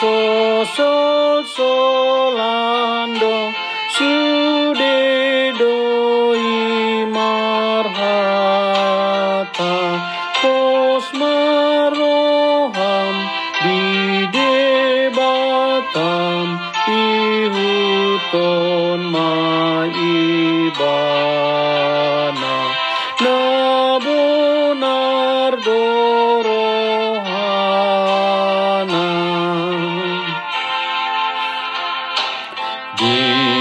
sol, sol, sol.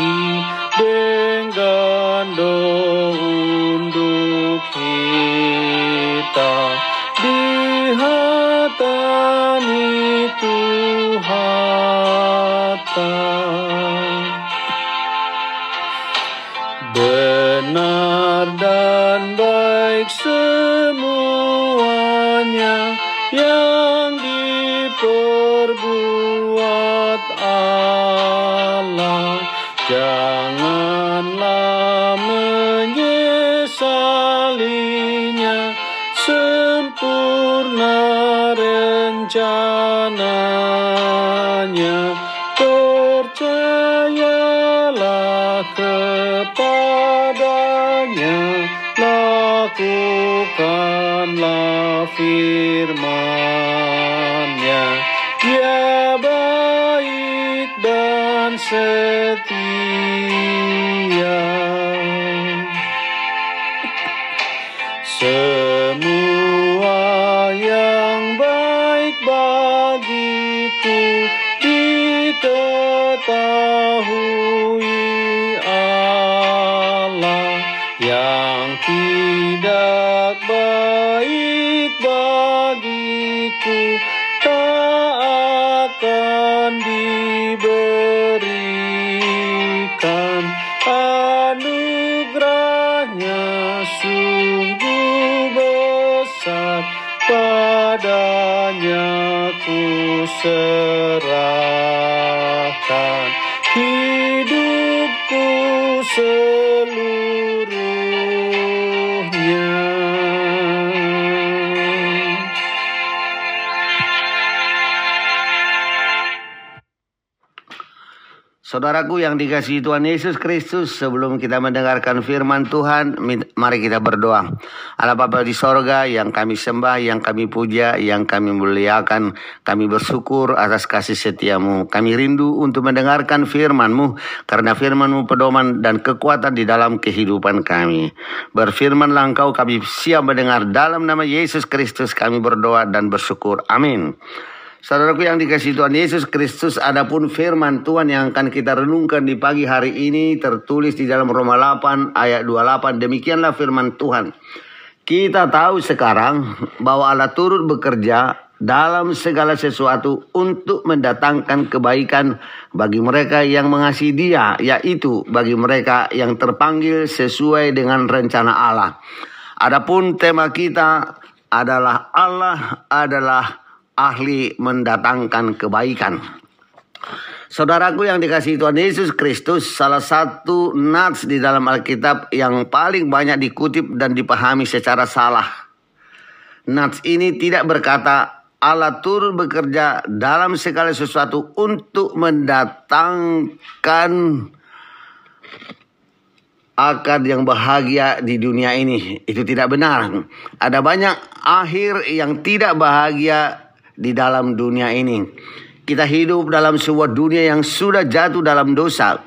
hati dengan kita. Di hatani Tuhan benar dan baik janganlah menyesalinya sempurna rencananya. Percayalah kepadanya lakukanlah firman-Nya. Dia baik dan setia semua yang baik bagiku diketahui Allah. Yang tidak baik bagiku So. Saudaraku yang dikasihi Tuhan Yesus Kristus, sebelum kita mendengarkan firman Tuhan, mari kita berdoa. Allah Bapa di sorga yang kami sembah, yang kami puja, yang kami muliakan, kami bersyukur atas kasih setiamu. Kami rindu untuk mendengarkan firman-Mu, karena firman-Mu pedoman dan kekuatan di dalam kehidupan kami. Berfirmanlah Engkau, kami siap mendengar dalam nama Yesus Kristus kami berdoa dan bersyukur. Amin. Saudaraku yang dikasih Tuhan Yesus Kristus, adapun firman Tuhan yang akan kita renungkan di pagi hari ini tertulis di dalam Roma 8 ayat 28. Demikianlah firman Tuhan. Kita tahu sekarang bahwa Allah turut bekerja dalam segala sesuatu untuk mendatangkan kebaikan bagi mereka yang mengasihi Dia, yaitu bagi mereka yang terpanggil sesuai dengan rencana Allah. Adapun tema kita adalah Allah adalah ahli mendatangkan kebaikan. Saudaraku yang dikasih Tuhan Yesus Kristus, salah satu nats di dalam Alkitab yang paling banyak dikutip dan dipahami secara salah. Nats ini tidak berkata Allah turut bekerja dalam segala sesuatu untuk mendatangkan akad yang bahagia di dunia ini. Itu tidak benar. Ada banyak akhir yang tidak bahagia di dalam dunia ini. Kita hidup dalam sebuah dunia yang sudah jatuh dalam dosa.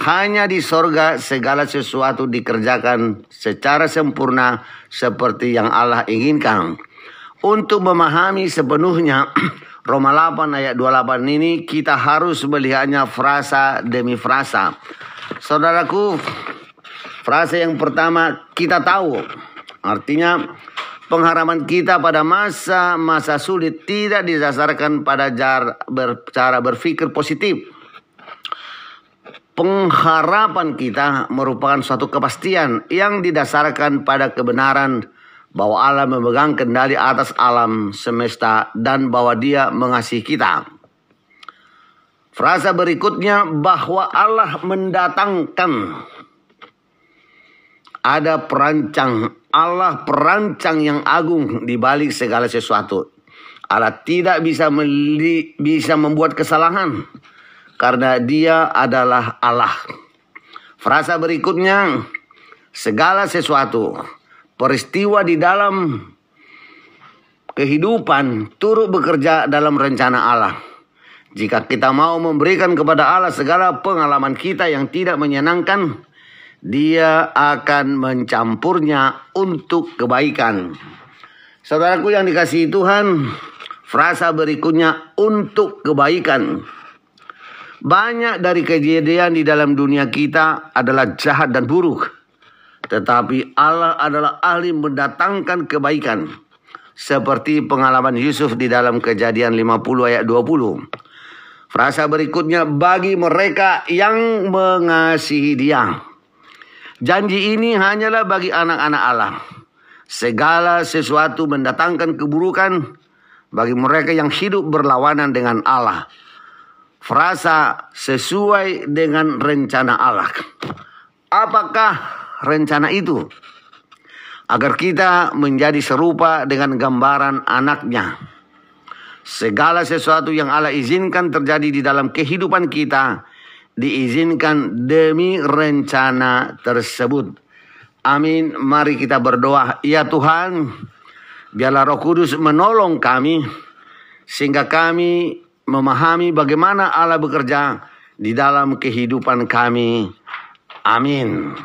Hanya di sorga segala sesuatu dikerjakan secara sempurna seperti yang Allah inginkan. Untuk memahami sepenuhnya Roma 8 ayat 28 ini kita harus melihatnya frasa demi frasa. Saudaraku, frasa yang pertama kita tahu. Artinya pengharaman kita pada masa-masa sulit tidak didasarkan pada jar, ber, cara berpikir positif. Pengharapan kita merupakan suatu kepastian yang didasarkan pada kebenaran bahwa Allah memegang kendali atas alam semesta dan bahwa Dia mengasihi kita. Frasa berikutnya bahwa Allah mendatangkan ada perancang Allah perancang yang agung di balik segala sesuatu. Allah tidak bisa meli, bisa membuat kesalahan karena Dia adalah Allah. Frasa berikutnya, segala sesuatu peristiwa di dalam kehidupan turut bekerja dalam rencana Allah. Jika kita mau memberikan kepada Allah segala pengalaman kita yang tidak menyenangkan, dia akan mencampurnya untuk kebaikan. Saudaraku yang dikasihi Tuhan, frasa berikutnya untuk kebaikan. Banyak dari kejadian di dalam dunia kita adalah jahat dan buruk. Tetapi Allah adalah ahli mendatangkan kebaikan. Seperti pengalaman Yusuf di dalam kejadian 50 ayat 20. Frasa berikutnya bagi mereka yang mengasihi dia. Janji ini hanyalah bagi anak-anak Allah. Segala sesuatu mendatangkan keburukan bagi mereka yang hidup berlawanan dengan Allah. Frasa sesuai dengan rencana Allah. Apakah rencana itu? Agar kita menjadi serupa dengan gambaran anaknya. Segala sesuatu yang Allah izinkan terjadi di dalam kehidupan kita diizinkan demi rencana tersebut. Amin. Mari kita berdoa. Ya Tuhan, biarlah Roh Kudus menolong kami sehingga kami memahami bagaimana Allah bekerja di dalam kehidupan kami. Amin.